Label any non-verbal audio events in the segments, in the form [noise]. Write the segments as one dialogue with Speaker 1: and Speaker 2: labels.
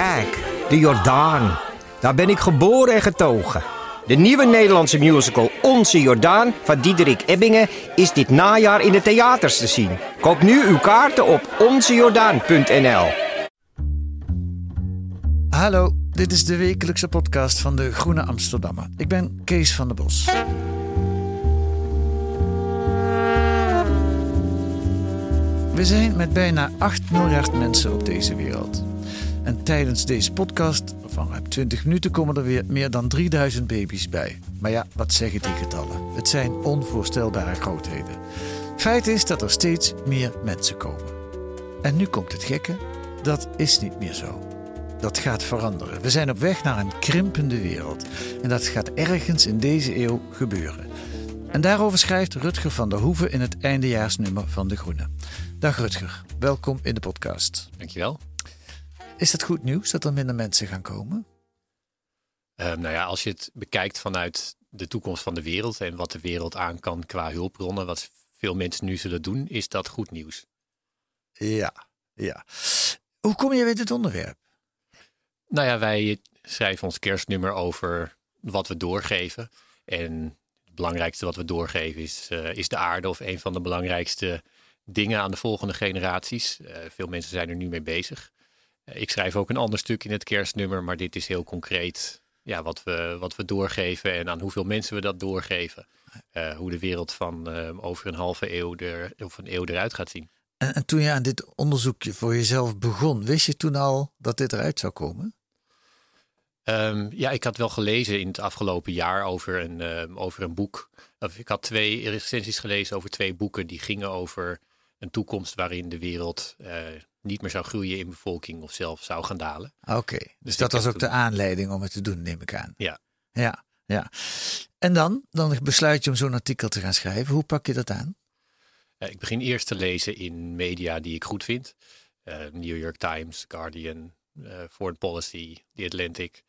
Speaker 1: Kijk, de Jordaan. Daar ben ik geboren en getogen. De nieuwe Nederlandse musical Onze Jordaan van Diederik Ebbingen is dit najaar in de theaters te zien. Koop nu uw kaarten op onzejordaan.nl.
Speaker 2: Hallo, dit is de wekelijkse podcast van de Groene Amsterdammer. Ik ben Kees van der Bos. We zijn met bijna 8 miljard mensen op deze wereld. En tijdens deze podcast van ruim 20 minuten komen er weer meer dan 3000 baby's bij. Maar ja, wat zeggen die getallen? Het zijn onvoorstelbare grootheden. Feit is dat er steeds meer mensen komen. En nu komt het gekke, dat is niet meer zo. Dat gaat veranderen. We zijn op weg naar een krimpende wereld. En dat gaat ergens in deze eeuw gebeuren. En daarover schrijft Rutger van der Hoeven in het eindejaarsnummer van De Groene. Dag Rutger, welkom in de podcast.
Speaker 3: Dankjewel.
Speaker 2: Is het goed nieuws dat er minder mensen gaan komen?
Speaker 3: Ehm nou ja, als je het bekijkt vanuit de toekomst van de wereld en wat de wereld aan kan qua hulpbronnen, wat veel mensen nu zullen doen, is dat goed nieuws.
Speaker 2: Ja, ja. Hoe kom je bij dit onderwerp?
Speaker 3: Nou ja, wij schrijven ons kerstnummer over wat we doorgeven. En het belangrijkste wat we doorgeven is, eh, is de aarde of een van de belangrijkste dingen aan de volgende generaties. Eh, veel mensen zijn er nu mee bezig. Eh, ik schrijf ook een ander stuk in het kerstnummer, maar dit is heel concreet ja, wat, we, wat we doorgeven en aan hoeveel mensen we dat doorgeven. Eh, hoe de wereld van eh, over een halve eeuw er, of een eeuw eruit gaat zien.
Speaker 2: En, en toen je aan dit onderzoekje voor jezelf begon, wist je toen al dat dit eruit zou komen?
Speaker 3: Ehm, ja, ik had wel gelezen in het afgelopen jaar over een, ehm, over een boek. Of ik had twee recensies gelezen over twee boeken die gingen over een toekomst waarin de wereld eh, niet meer zou groeien in bevolking of zelfs zou gaan dalen.
Speaker 2: Oké, dus,
Speaker 3: Dus
Speaker 2: dat was ook de aanleiding om het te doen, neem ik aan.
Speaker 3: Ja.
Speaker 2: Ja, ja. En dan? Dan besluit je om zo'n artikel te gaan schrijven. Hoe pak je dat aan?
Speaker 3: Ik begin eerst te lezen in media die ik goed vind. Eh, New York Times, Guardian, eh, Foreign Policy, The Atlantic.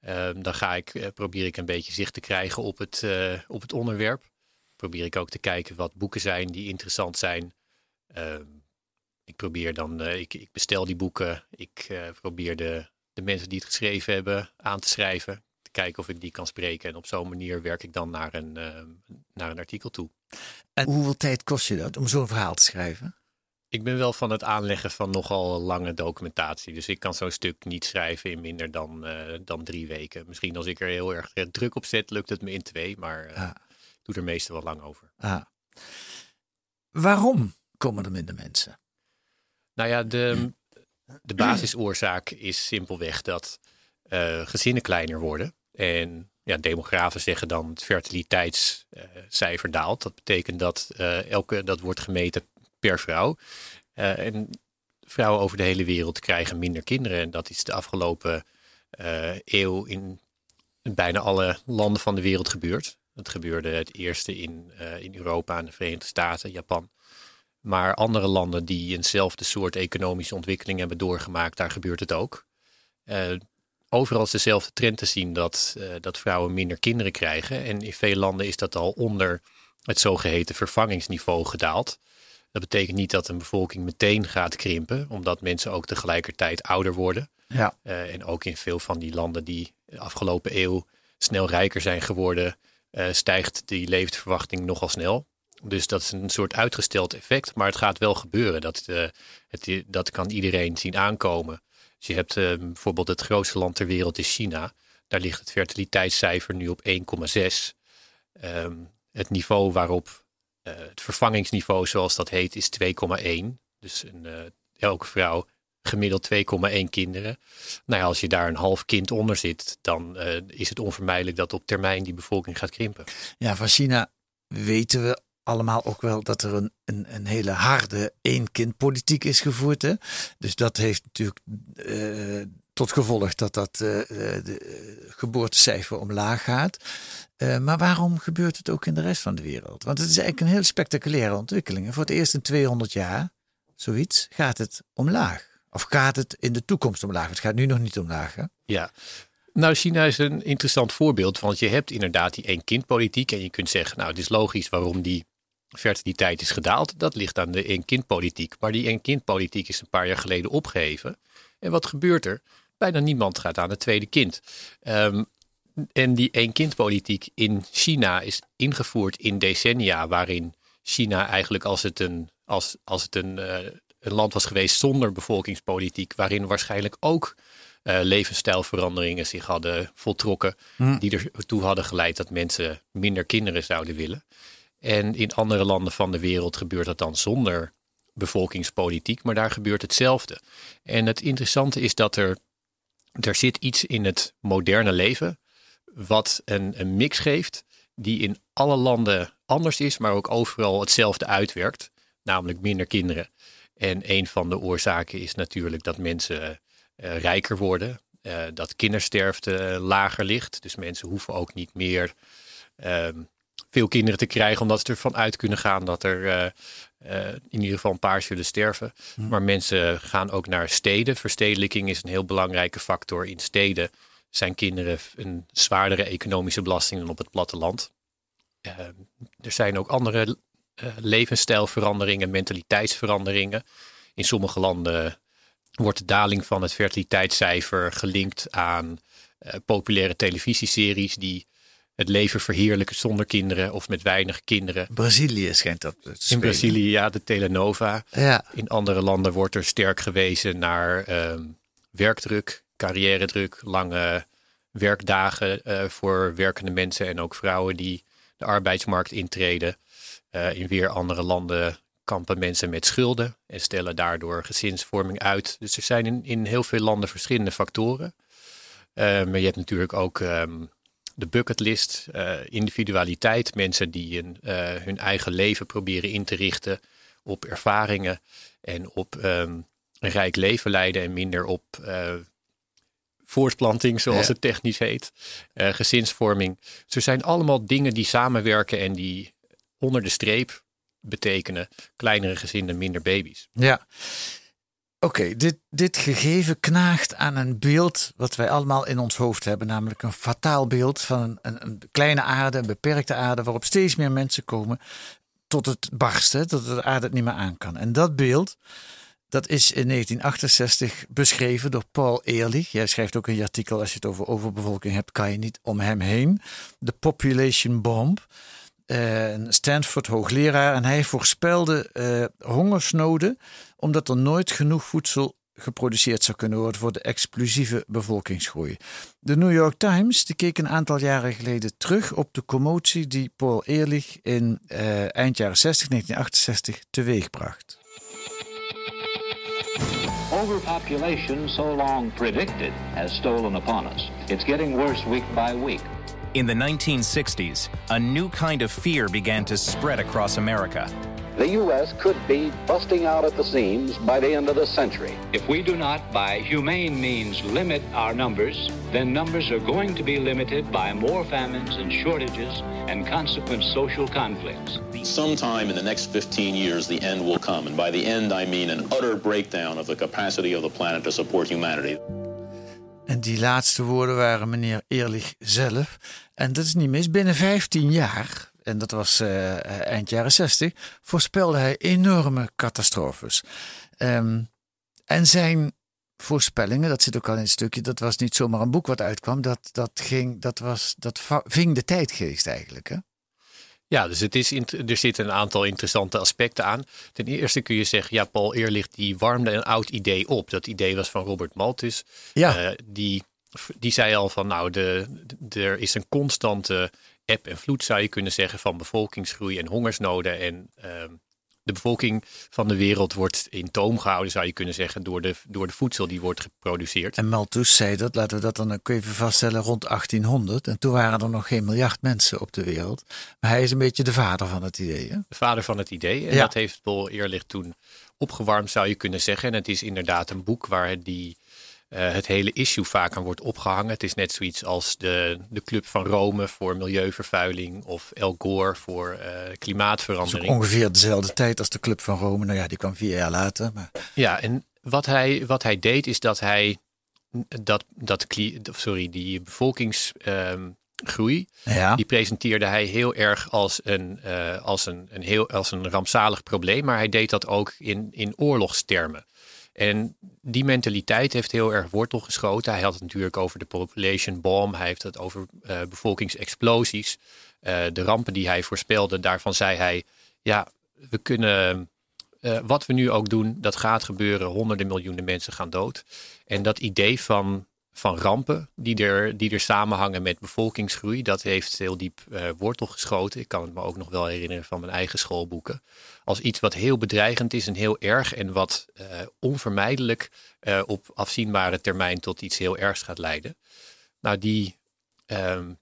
Speaker 3: Ehm, dan ga ik, eh, probeer ik een beetje zicht te krijgen op het, op het onderwerp. Probeer ik ook te kijken wat boeken zijn die interessant zijn. Ik probeer dan, eh, ik, ik bestel die boeken. Ik eh, probeer de, de mensen die het geschreven hebben aan te schrijven. Te kijken of ik die kan spreken. En op zo'n manier werk ik dan naar een, ehm, naar een artikel toe.
Speaker 2: En hoeveel tijd kost je dat om zo'n verhaal te schrijven?
Speaker 3: Ik ben wel van het aanleggen van nogal lange documentatie. Dus ik kan zo'n stuk niet schrijven in minder dan, eh, dan drie weken. Misschien als ik er heel erg eh, druk op zet, lukt het me in twee. Maar eh,
Speaker 2: Ah.
Speaker 3: ik doe er meestal wel lang over.
Speaker 2: Ah. Waarom komen er minder mensen?
Speaker 3: Nou ja, de, de basisoorzaak is simpelweg dat eh, gezinnen kleiner worden. En ja, demografen zeggen dan het fertiliteitscijfer daalt. Dat betekent dat eh, elke, dat wordt gemeten per vrouw. Eh, en vrouwen over de hele wereld krijgen minder kinderen. En dat is de afgelopen eeuw in bijna alle landen van de wereld gebeurd. Dat gebeurde het eerste in, in Europa en de Verenigde Staten, Japan. Maar andere landen die eenzelfde soort economische ontwikkeling hebben doorgemaakt, daar gebeurt het ook. Eh, overal is dezelfde trend te zien dat, eh, dat vrouwen minder kinderen krijgen. En in veel landen is dat al onder het zogeheten vervangingsniveau gedaald. Dat betekent niet dat een bevolking meteen gaat krimpen, omdat mensen ook tegelijkertijd ouder worden.
Speaker 2: Ja.
Speaker 3: Eh, en ook in veel van die landen die de afgelopen eeuw snel rijker zijn geworden, stijgt die levensverwachting nogal snel. Dus dat is een soort uitgesteld effect, maar het gaat wel gebeuren. Dat, eh, het, dat kan iedereen zien aankomen. Dus je hebt eh, bijvoorbeeld het grootste land ter wereld is China. Daar ligt het fertiliteitscijfer nu op 1,6. Ehm, het niveau waarop, eh, het vervangingsniveau zoals dat heet, is 2,1. Dus een, eh, elke vrouw gemiddeld 2,1 kinderen. Nou ja, als je daar een half kind onder zit, dan is het onvermijdelijk dat op termijn die bevolking gaat krimpen.
Speaker 2: Ja, van China weten we allemaal ook wel dat er een, een, een hele harde één-kind-politiek is gevoerd. Hè? Dus dat heeft natuurlijk uh, tot gevolg dat dat uh, de geboortecijfer omlaag gaat. Maar waarom gebeurt het ook in de rest van de wereld? Want het is eigenlijk een heel spectaculaire ontwikkeling. Voor het eerst in 200 jaar, zoiets, gaat het omlaag. Of gaat het in de toekomst omlaag? Het gaat nu nog niet omlaag. Hè?
Speaker 3: Ja, nou, China is een interessant voorbeeld, want je hebt inderdaad die één-kind-politiek. En je kunt zeggen, nou, het is logisch waarom die fertiliteit is gedaald. Dat ligt aan de één-kind-politiek. Maar die één-kind-politiek is een paar jaar geleden opgeheven. En wat gebeurt er? Bijna niemand gaat aan het tweede kind. Um, en die één-kind-politiek in China is ingevoerd in decennia, waarin China eigenlijk als het een, als, als het een, uh, een land was geweest zonder bevolkingspolitiek, waarin waarschijnlijk ook uh, levensstijlveranderingen zich hadden voltrokken, hm. die ertoe hadden geleid dat mensen minder kinderen zouden willen. En in andere landen van de wereld gebeurt dat dan zonder bevolkingspolitiek, maar daar gebeurt hetzelfde. En het interessante is dat er, er zit iets in het moderne leven wat een, een mix geeft die in alle landen anders is, maar ook overal hetzelfde uitwerkt, namelijk minder kinderen. En een van de oorzaken is natuurlijk dat mensen uh, rijker worden, uh, dat kindersterfte lager ligt. Dus mensen hoeven ook niet meer ehm, veel kinderen te krijgen, omdat ze ervan uit kunnen gaan dat er uh, in ieder geval een paar zullen sterven. Hm. Maar mensen gaan ook naar steden. Verstedelijking is een heel belangrijke factor in steden. Zijn kinderen een zwaardere economische belasting dan op het platteland. Ehm, er zijn ook andere levensstijlveranderingen, mentaliteitsveranderingen. In sommige landen wordt de daling van het fertiliteitscijfer gelinkt aan populaire televisieseries die het leven verheerlijken zonder kinderen of met weinig kinderen.
Speaker 2: Brazilië schijnt dat te
Speaker 3: In Brazilië, ja, de telenova.
Speaker 2: Ja.
Speaker 3: In andere landen wordt er sterk gewezen naar uh, werkdruk, carrièredruk, lange werkdagen uh, voor werkende mensen en ook vrouwen die de arbeidsmarkt intreden. Uh, in weer andere landen kampen mensen met schulden en stellen daardoor gezinsvorming uit. Dus er zijn in, in heel veel landen verschillende factoren. Uh, maar je hebt natuurlijk ook um, de bucketlist, uh, individualiteit. Mensen die een, uh, hun eigen leven proberen in te richten op ervaringen en op um, een rijk leven leiden en minder op voortplanting, zoals ja. het technisch heet, gezinsvorming. Dus er zijn allemaal dingen die samenwerken en die onder de streep betekenen kleinere gezinnen, minder baby's.
Speaker 2: Ja. Oké, dit, dit gegeven knaagt aan een beeld wat wij allemaal in ons hoofd hebben, namelijk een fataal beeld van een, een, een kleine aarde, een beperkte aarde, waarop steeds meer mensen komen tot het barsten, tot de aarde het niet meer aan kan. En dat beeld, dat is in 1968 beschreven door Paul Ehrlich. Jij schrijft ook in je artikel, als je het over overbevolking hebt, kan je niet om hem heen. De Population Bomb een Stanford hoogleraar en hij voorspelde uh, hongersnoden omdat er nooit genoeg voedsel geproduceerd zou kunnen worden voor de explosieve bevolkingsgroei. De New York Times die keek een aantal jaren geleden terug op de commotie die Paul Ehrlich in uh, eind jaren 60, 1968 teweegbracht.
Speaker 4: Overpopulation, so long predicted, has stolen upon us. It's getting worse week by week.
Speaker 5: In the 1960s, a new kind of fear began to spread across America.
Speaker 6: The U.S. could be busting out at the seams by the end of the century.
Speaker 4: If we do not, by humane means, limit our numbers, then numbers are going to be limited by more famines and shortages and consequent social conflicts.
Speaker 7: Sometime in the next 15 years, the end will come. And by the end, I mean an utter breakdown of the capacity of the planet to support humanity.
Speaker 2: En die laatste woorden waren meneer Eerlich zelf. En dat is niet mis. Binnen 15 jaar, en dat was uh, eind jaren 60, voorspelde hij enorme catastrofes. Um, en zijn voorspellingen, dat zit ook al in het stukje, dat was niet zomaar een boek wat uitkwam. Dat, dat, ging, dat, was, dat ving de tijdgeest eigenlijk. Hè?
Speaker 3: Ja, dus het is, er zitten een aantal interessante aspecten aan. Ten eerste kun je zeggen, ja, Paul Eerlich die warmde een oud idee op. Dat idee was van Robert Malthus.
Speaker 2: Ja.
Speaker 3: Uh, die, die zei al van, nou, de, de, er is een constante eb en vloed, zou je kunnen zeggen, van bevolkingsgroei en hongersnoden. En uh, de bevolking van de wereld wordt in toom gehouden, zou je kunnen zeggen, door de, door de voedsel die wordt geproduceerd.
Speaker 2: En Malthus zei dat, laten we dat dan ook even vaststellen, rond 1800. En toen waren er nog geen miljard mensen op de wereld. Maar hij is een beetje de vader van het idee. Hè?
Speaker 3: De vader van het idee. En
Speaker 2: Ja.
Speaker 3: dat heeft Paul Ehrlich toen opgewarmd, zou je kunnen zeggen. En het is inderdaad een boek waar die, eh, het hele issue vaak aan wordt opgehangen. Het is net zoiets als de, de Club van Rome voor milieuvervuiling of El Gore voor eh, klimaatverandering.
Speaker 2: ongeveer dezelfde tijd als de Club van Rome. Nou ja, die kwam vier jaar later. Maar
Speaker 3: Ja, en wat hij, wat hij deed is dat hij dat, dat sorry, die bevolkingsgroei,
Speaker 2: Ja.
Speaker 3: die presenteerde hij heel erg als een, eh, als, een, een heel, als een rampzalig probleem. Maar hij deed dat ook in, in oorlogstermen. En die mentaliteit heeft heel erg wortel geschoten. Hij had het natuurlijk over de population bomb. Hij heeft het over eh, bevolkingsexplosies. Eh, de rampen die hij voorspelde, daarvan zei hij... ja, we kunnen... eh, wat we nu ook doen, dat gaat gebeuren. Honderden miljoenen mensen gaan dood. En dat idee van, van rampen die er, die er samenhangen met bevolkingsgroei... dat heeft heel diep eh, wortel geschoten. Ik kan het me ook nog wel herinneren van mijn eigen schoolboeken. Als iets wat heel bedreigend is en heel erg... en wat eh, onvermijdelijk eh, op afzienbare termijn tot iets heel ergs gaat leiden. Nou, die, ehm,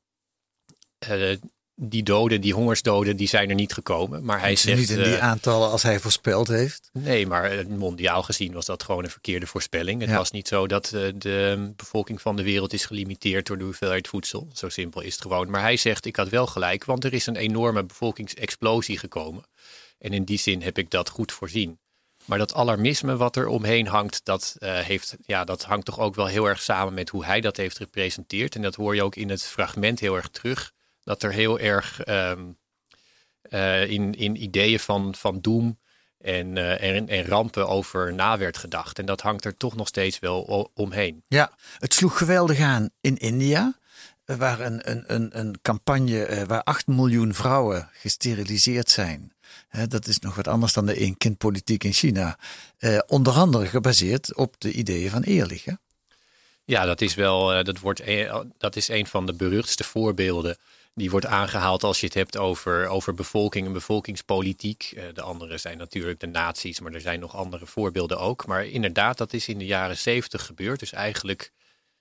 Speaker 3: eh, die doden, die hongersdoden, die zijn er niet gekomen. Maar hij zegt...
Speaker 2: niet in die
Speaker 3: eh,
Speaker 2: aantallen als hij voorspeld heeft.
Speaker 3: Nee, maar eh, mondiaal gezien was dat gewoon een verkeerde voorspelling. Het
Speaker 2: Ja.
Speaker 3: was niet zo dat eh, de bevolking van de wereld is gelimiteerd door de hoeveelheid voedsel. Zo simpel is het gewoon. Maar hij zegt, ik had wel gelijk, want er is een enorme bevolkingsexplosie gekomen. En in die zin heb ik dat goed voorzien. Maar dat alarmisme wat er omheen hangt, dat, heeft, ja, dat hangt toch ook wel heel erg samen met hoe hij dat heeft gepresenteerd. En dat hoor je ook in het fragment heel erg terug. Dat er heel erg ehm, eh, in, in ideeën van, van doem en, eh, en, en rampen over na werd gedacht. En dat hangt er toch nog steeds wel omheen.
Speaker 2: Ja, het sloeg geweldig aan in India. Er waar een, een, een, een campagne eh, waar 8 miljoen vrouwen gesteriliseerd zijn. Dat is nog wat anders dan de één-kind-politiek in China. Eh, onder andere gebaseerd op de ideeën van. Hè?
Speaker 3: Ja, dat is wel, eh, dat, wordt een, dat is een van de beruchtste voorbeelden. Die wordt aangehaald als je het hebt over, over bevolking en bevolkingspolitiek. Eh, de andere zijn natuurlijk de nazi's, maar er zijn nog andere voorbeelden ook. Maar inderdaad, dat is in de jaren zeventig gebeurd. Dus eigenlijk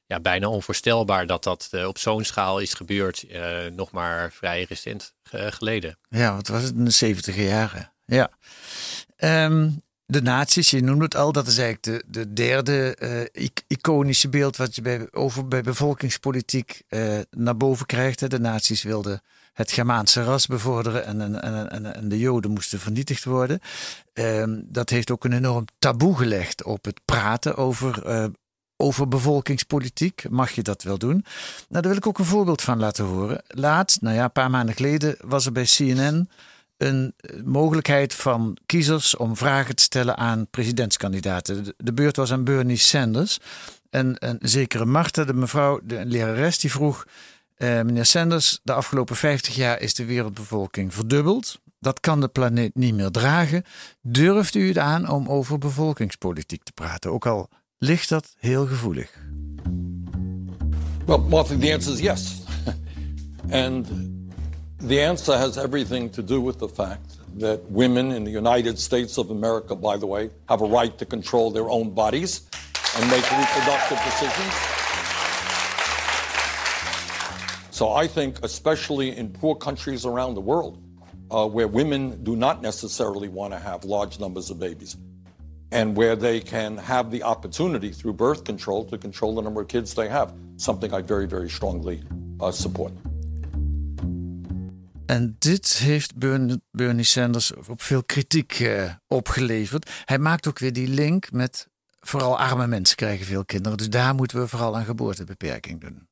Speaker 3: ja, bijna onvoorstelbaar dat dat eh, op zo'n schaal is gebeurd. eh, nog maar vrij recent geleden.
Speaker 2: Ja, wat was het in de 70 jaren? Ja. Ehm, de nazi's, je noemde het al, dat is eigenlijk de, de derde eh, ic- iconische beeld wat je bij, over, bij bevolkingspolitiek eh, naar boven krijgt. Hè. De nazi's wilden het Germaanse ras bevorderen en, en, en, en, en de Joden moesten vernietigd worden. Ehm, dat heeft ook een enorm taboe gelegd op het praten over, eh, over bevolkingspolitiek. Mag je dat wel doen? Nou, daar wil ik ook een voorbeeld van laten horen. Laatst, nou ja, een paar maanden geleden, was er bij CNN een eh, mogelijkheid van kiezers om vragen te stellen aan presidentskandidaten. De, beurt was aan Bernie Sanders. En een zekere Martha, de mevrouw, de lerares, die vroeg... eh, meneer Sanders, de afgelopen 50 jaar is de wereldbevolking verdubbeld. Dat kan de planeet niet meer dragen. Durft u het aan om over bevolkingspolitiek te praten? Ook al ligt dat heel gevoelig.
Speaker 8: Well, Martha, the answer is yes. [laughs] and the answer has everything to do with the fact that women in the United States of America, by the way, have a right to control their own bodies and make reproductive decisions. So I think, especially in poor countries around the world, uh, where women do not necessarily want to have large numbers of babies, and where they can have the opportunity through birth control to control the number of kids they have, something I very, very strongly uh, support.
Speaker 2: En dit heeft Bern- Bernie Sanders op veel kritiek eh, opgeleverd. Hij maakt ook weer die link met vooral arme mensen krijgen veel kinderen. Dus daar moeten we vooral aan geboortebeperking doen.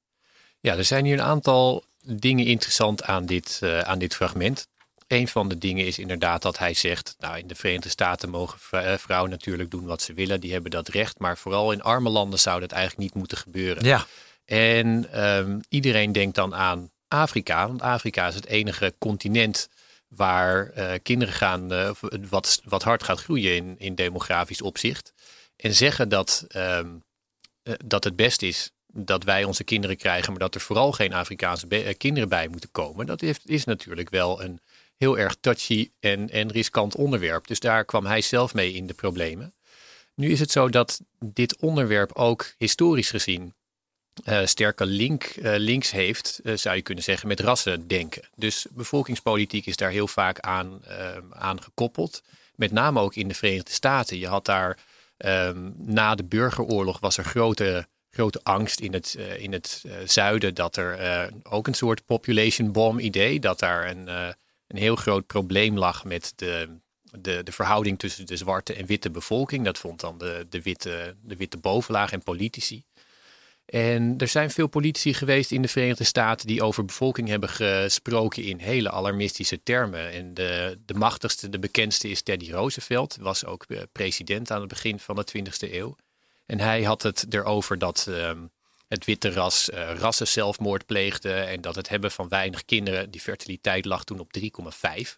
Speaker 3: Ja, er zijn hier een aantal dingen interessant aan dit, eh, aan dit fragment. Een van de dingen is inderdaad dat hij zegt, nou in de Verenigde Staten mogen eh, vrouwen natuurlijk doen wat ze willen, die hebben dat recht, maar vooral in arme landen zou dat eigenlijk niet moeten gebeuren.
Speaker 2: Ja.
Speaker 3: En ehm, iedereen denkt dan aan Afrika, want Afrika is het enige continent waar eh, kinderen gaan, eh, wat, wat hard gaat groeien in, in demografisch opzicht. En zeggen dat, ehm, eh, dat het best is dat wij onze kinderen krijgen, maar dat er vooral geen Afrikaanse kinderen bij moeten komen. Dat is natuurlijk wel een heel erg touchy en, en riskant onderwerp. Dus daar kwam hij zelf mee in de problemen. Nu is het zo dat dit onderwerp ook historisch gezien uh, sterke link, uh, links heeft, uh, zou je kunnen zeggen, met rassendenken. Dus bevolkingspolitiek is daar heel vaak aan, aan gekoppeld. Met name ook in de Verenigde Staten. Je had daar um, na de burgeroorlog was er grote, grote angst in het, in het zuiden dat er ook een soort population bomb idee, dat daar een, een heel groot probleem lag met de, de, de verhouding tussen de zwarte en witte bevolking. Dat vond dan de, de, witte, de witte bovenlaag en politici. En er zijn veel politici geweest in de Verenigde Staten die over bevolking hebben gesproken in hele alarmistische termen. En de, de machtigste, de bekendste is Teddy Roosevelt, was ook eh, president aan het begin van de 20e eeuw. En hij had het erover dat ehm, het witte ras uh, rassen zelfmoord pleegde en dat het hebben van weinig kinderen, die fertiliteit lag toen op 3,5.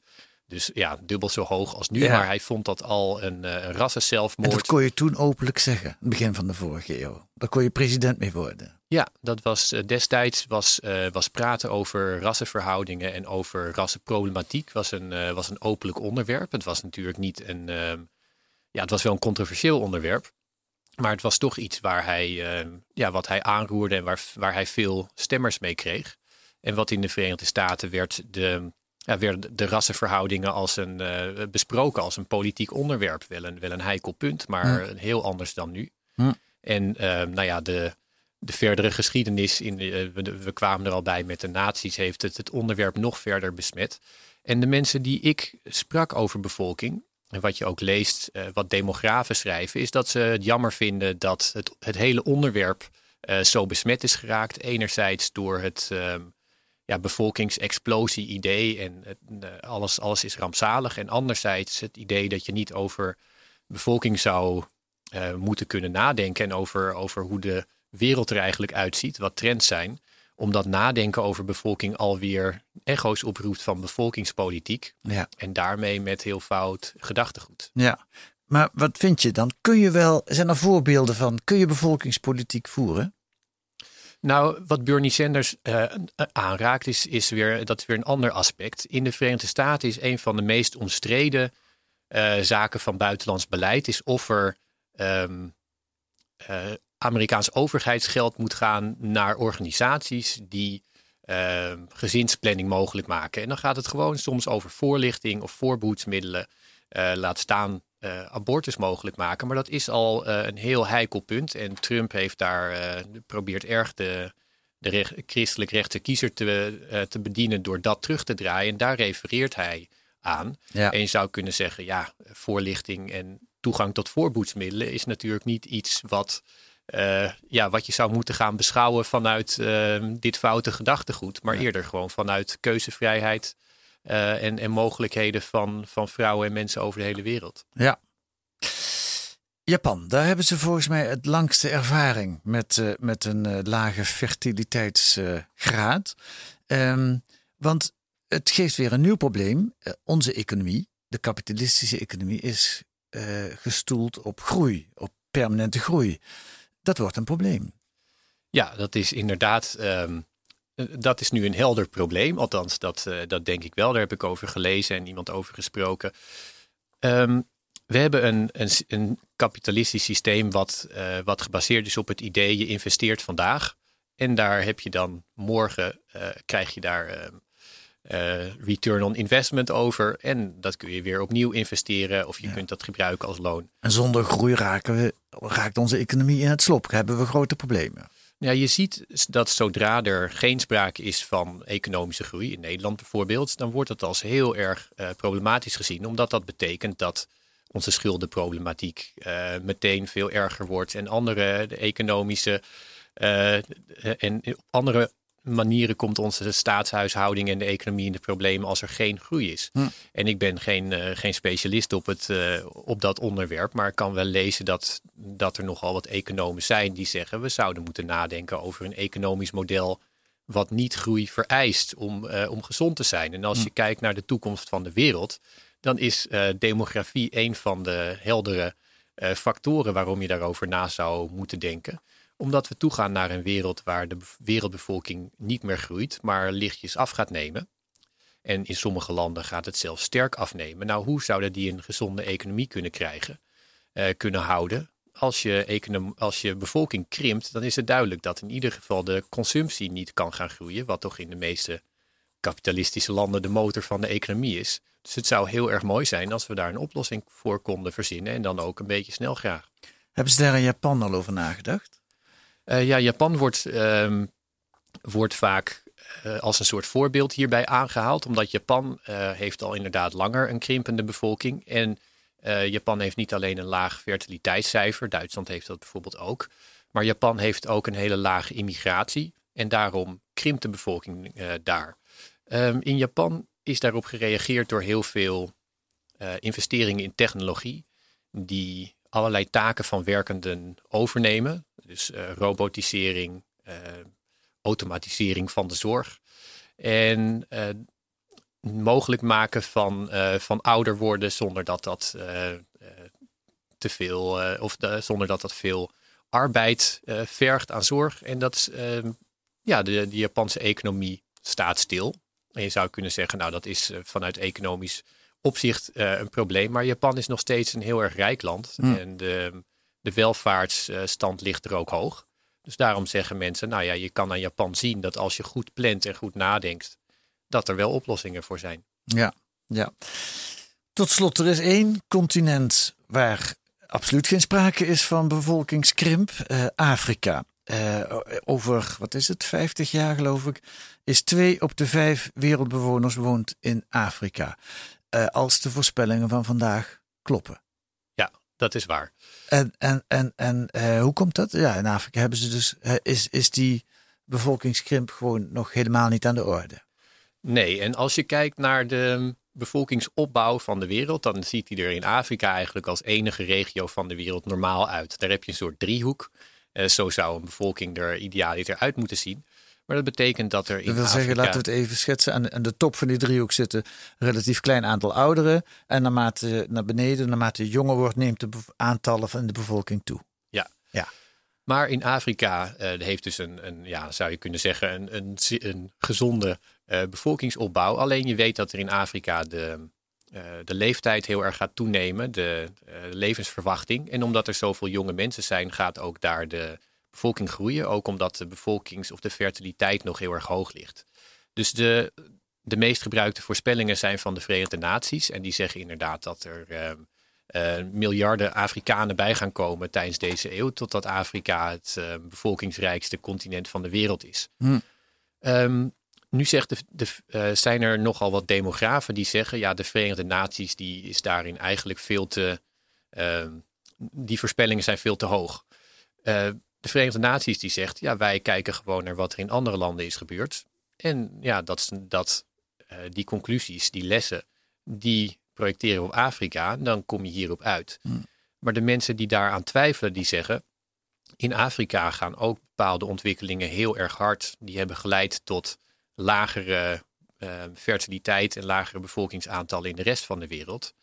Speaker 3: Dus ja, dubbel zo hoog als nu. Maar hij vond dat al een, uh, een rassenzelfmoord.
Speaker 2: En dat kon je toen openlijk zeggen, begin van de vorige eeuw. Daar kon je president mee worden.
Speaker 3: Ja, dat was uh, destijds was, uh, was praten over rassenverhoudingen en over rassenproblematiek was een, was een openlijk onderwerp. Het was natuurlijk niet een, ehm, ja, het was wel een controversieel onderwerp. Maar het was toch iets waar hij, ehm, ja, wat hij aanroerde en waar, waar hij veel stemmers mee kreeg. En wat in de Verenigde Staten werd de, ja, werden de rassenverhoudingen als een, uh, besproken als een politiek onderwerp. Wel een, wel een heikel punt, maar hm. heel anders dan nu. En uh, nou ja, de, de verdere geschiedenis, in de, we, we, kwamen er al bij met de nazi's, heeft het, het onderwerp nog verder besmet. En de mensen die ik sprak over bevolking, en wat je ook leest, uh, wat demografen schrijven, is dat ze het jammer vinden dat het, het hele onderwerp zo besmet is geraakt. Enerzijds door het ehm, ja, bevolkingsexplosie-idee en uh, alles, alles is rampzalig. En anderzijds het idee dat je niet over bevolking zou uh, moeten kunnen nadenken en over, over hoe de wereld er eigenlijk uitziet, wat trends zijn omdat nadenken over bevolking alweer echo's oproept van bevolkingspolitiek.
Speaker 2: Ja.
Speaker 3: En daarmee met heel fout gedachtegoed.
Speaker 2: Ja, maar wat vind je dan? Kun je wel, zijn er voorbeelden van, kun je bevolkingspolitiek voeren?
Speaker 3: Nou, wat Bernie Sanders uh, aanraakt, is, is weer, dat weer een ander aspect. In de Verenigde Staten is een van de meest omstreden uh, zaken van buitenlands beleid, is of er um, uh, Amerikaans overheidsgeld moet gaan naar organisaties die ehm, gezinsplanning mogelijk maken. En dan gaat het gewoon soms over voorlichting of voorbehoedsmiddelen. laat staan uh, abortus mogelijk maken. Maar dat is al uh, een heel heikel punt. En Trump heeft daar uh, probeert erg de, de christelijk rechtse kiezer te, te bedienen door dat terug te draaien. En daar refereert hij aan.
Speaker 2: Ja.
Speaker 3: En je zou kunnen zeggen, ja, voorlichting en toegang tot voorboedsmiddelen is natuurlijk niet iets wat, ja, wat je zou moeten gaan beschouwen vanuit dit foute gedachtegoed. Maar
Speaker 2: Ja.
Speaker 3: eerder gewoon vanuit keuzevrijheid eh, en, en mogelijkheden van, van vrouwen en mensen over de hele wereld.
Speaker 2: Ja. Japan, daar hebben ze volgens mij het langste ervaring met, eh, met een eh, lage fertiliteitsgraad. Ehm, want het geeft weer een nieuw probleem. Onze economie, de kapitalistische economie, is gestoeld op groei, op permanente groei. Dat wordt een probleem.
Speaker 3: Ja, dat is inderdaad. ehm, eh, dat is nu een helder probleem. Althans, dat, eh, dat denk ik wel. Daar heb ik over gelezen en iemand over gesproken. Ehm, we hebben een, een, een kapitalistisch systeem wat, eh, wat gebaseerd is op het idee je investeert vandaag. En daar heb je dan morgen, eh, krijg je daar ehm, eh, return on investment over. En dat kun je weer opnieuw investeren of je kunt dat gebruiken als loon.
Speaker 2: En zonder groei raken we, raakt onze economie in het slop. Hebben we grote problemen.
Speaker 3: Ja, je ziet dat zodra er geen sprake is van economische groei, in Nederland bijvoorbeeld, dan wordt dat als heel erg eh, problematisch gezien, omdat dat betekent dat onze schuldenproblematiek eh, meteen veel erger wordt en andere de economische eh, en andere manieren komt onze staatshuishouding en de economie in de problemen als er geen groei is.
Speaker 2: Hm.
Speaker 3: En ik ben geen, eh, geen specialist op, het, eh, op dat onderwerp, maar ik kan wel lezen dat, dat er nogal wat economen zijn die zeggen we zouden moeten nadenken over een economisch model wat niet groei vereist om, eh, om gezond te zijn. En als
Speaker 2: Hm.
Speaker 3: je kijkt naar de toekomst van de wereld, dan is demografie een van de heldere factoren waarom je daarover na zou moeten denken omdat we toegaan naar een wereld waar de bev- wereldbevolking niet meer groeit, maar lichtjes af gaat nemen. En in sommige landen gaat het zelfs sterk afnemen. Nou, hoe zouden die een gezonde economie kunnen krijgen, eh, kunnen houden? Als je, als je bevolking krimpt, dan is het duidelijk dat in ieder geval de consumptie niet kan gaan groeien. Wat toch in de meeste kapitalistische landen de motor van de economie is. Dus het zou heel erg mooi zijn als we daar een oplossing voor konden verzinnen. En dan ook een beetje snel graag.
Speaker 2: Hebben ze daar in Japan al over nagedacht?
Speaker 3: Uh, ja, Japan wordt, uh, wordt vaak uh, als een soort voorbeeld hierbij aangehaald. Omdat Japan uh, heeft al inderdaad langer een krimpende bevolking. En Japan heeft niet alleen een laag fertiliteitscijfer. Duitsland heeft dat bijvoorbeeld ook. Maar Japan heeft ook een hele lage immigratie. En daarom krimpt de bevolking daar. Um, in Japan is daarop gereageerd door heel veel investeringen in technologie. Die allerlei taken van werkenden overnemen. Dus uh, robotisering, uh, automatisering van de zorg. En uh, mogelijk maken van, van ouder worden zonder dat dat te veel of de, zonder dat dat veel arbeid vergt aan zorg. En dat ehm, ja, de, de Japanse economie staat stil. En je zou kunnen zeggen, nou dat is vanuit economisch opzicht uh, een probleem. Maar Japan is nog steeds een heel erg rijk land.
Speaker 2: Hm.
Speaker 3: En de, de welvaartsstand ligt er ook hoog. Dus daarom zeggen mensen, nou ja, je kan aan Japan zien dat als je goed plant en goed nadenkt, dat er wel oplossingen voor zijn.
Speaker 2: Ja, ja. Tot slot, er is één continent waar absoluut geen sprake is van bevolkingskrimp, uh, Afrika. Uh, over, wat is het, 50 jaar geloof ik, is twee op de vijf wereldbewoners woont in Afrika. Uh, als de voorspellingen van vandaag kloppen.
Speaker 3: Ja, dat is waar.
Speaker 2: En, en, en, en uh, hoe komt dat? Ja, in Afrika hebben ze dus, uh, is, is die bevolkingskrimp gewoon nog helemaal niet aan de orde.
Speaker 3: Nee, en als je kijkt naar de bevolkingsopbouw van de wereld, dan ziet die er in Afrika eigenlijk als enige regio van de wereld normaal uit. Daar heb je een soort driehoek. Uh, zo zou een bevolking er idealiter uit moeten zien. Maar dat betekent dat er in
Speaker 2: dat wil
Speaker 3: Afrika...
Speaker 2: zeggen, laten we het even schetsen. Aan de, aan de top van die driehoek zitten een relatief klein aantal ouderen. En naarmate naar beneden, naarmate je jonger wordt, neemt de aantallen van de bevolking toe.
Speaker 3: Ja.
Speaker 2: ja.
Speaker 3: Maar in Afrika uh, heeft dus een, een, ja, zou je kunnen zeggen, een, een, een gezonde uh, bevolkingsopbouw. Alleen je weet dat er in Afrika de, uh, de leeftijd heel erg gaat toenemen, de levensverwachting. En omdat er zoveel jonge mensen zijn, gaat ook daar de bevolking groeien. Ook omdat de bevolkings- of de fertiliteit nog heel erg hoog ligt. Dus de, de meest gebruikte voorspellingen zijn van de Verenigde Naties. En die zeggen inderdaad dat er uh, uh, miljarden Afrikanen bij gaan komen tijdens deze eeuw. Totdat Afrika het uh, bevolkingsrijkste continent van de wereld is.
Speaker 2: Hm.
Speaker 3: Um, nu zegt de, de, zijn er nogal wat demografen die zeggen... ja, de Verenigde Naties die is daarin eigenlijk veel te... ehm, die voorspellingen zijn veel te hoog de Verenigde Naties die zegt, ja, wij kijken gewoon naar wat er in andere landen is gebeurd. En ja, dat, dat uh, die conclusies, die lessen, die projecteren op Afrika, dan kom je hierop uit.
Speaker 2: Hmm.
Speaker 3: Maar de mensen die daaraan twijfelen, die zeggen, in Afrika gaan ook bepaalde ontwikkelingen heel erg hard. Die hebben geleid tot lagere uh, fertiliteit en lagere bevolkingsaantallen in de rest van de wereld.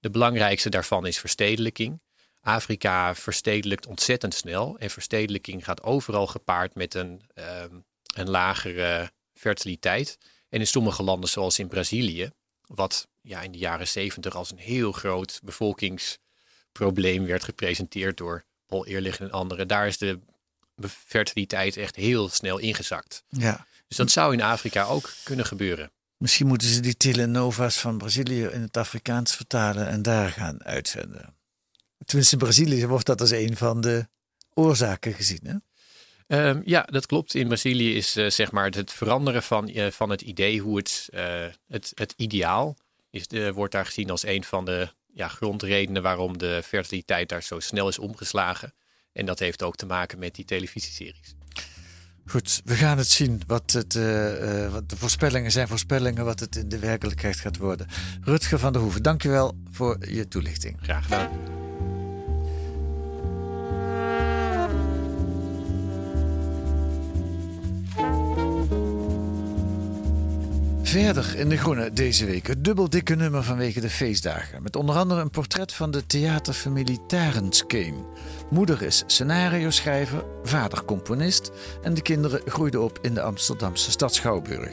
Speaker 3: De belangrijkste daarvan is verstedelijking. Afrika verstedelijkt ontzettend snel. En verstedelijking gaat overal gepaard met een, um, een lagere fertiliteit. En in sommige landen, zoals in Brazilië, wat ja, in de jaren zeventig als een heel groot bevolkingsprobleem werd gepresenteerd door Paul Eerlich en anderen, daar is de fertiliteit echt heel snel ingezakt.
Speaker 2: Ja.
Speaker 3: Dus dat zou in Afrika ook kunnen gebeuren.
Speaker 2: Misschien moeten ze die telenova's van Brazilië in het Afrikaans vertalen en daar gaan uitzenden. Tenminste, in Brazilië wordt dat als een van de oorzaken gezien. Hè?
Speaker 3: Um, ja, dat klopt. In Brazilië is uh, zeg maar het veranderen van, uh, van het idee hoe het, uh, het, het ideaal is, wordt daar gezien als een van de ja, grondredenen waarom de fertiliteit daar zo snel is omgeslagen. En dat heeft ook te maken met die televisieseries.
Speaker 2: Goed, we gaan het zien. Wat, het, wat de voorspellingen zijn voorspellingen, wat het in de werkelijkheid gaat worden. Rutger van der Hoeven, dankjewel voor je toelichting.
Speaker 3: Graag gedaan.
Speaker 2: Verder in de groene deze week het dubbel dikke nummer vanwege de feestdagen. Met onder andere een portret van de theaterfamilie Tarenskeen. Moeder is scenario-schrijver, vader componist en de kinderen groeiden op in de Amsterdamse stad Schouwburg.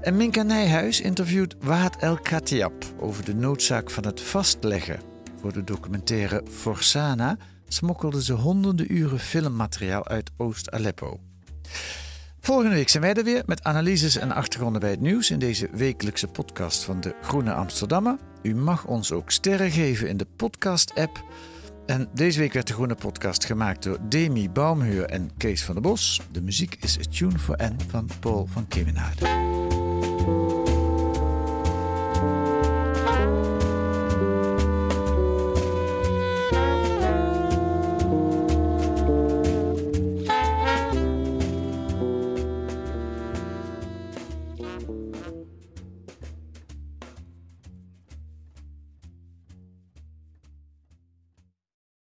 Speaker 2: En Minka Nijhuis interviewt Waad El Khatiab over de noodzaak van het vastleggen. Voor de documentaire Forsana smokkelden ze honderden uren filmmateriaal uit Oost-Aleppo. Volgende week zijn wij er weer met analyses en achtergronden bij het nieuws in deze wekelijkse podcast van de Groene Amsterdammer. U mag ons ook sterren geven in de podcast-app. En deze week werd de Groene Podcast gemaakt door Demi Baumheur en Kees van der Bos. De muziek is A Tune for N van Paul van Kemenade.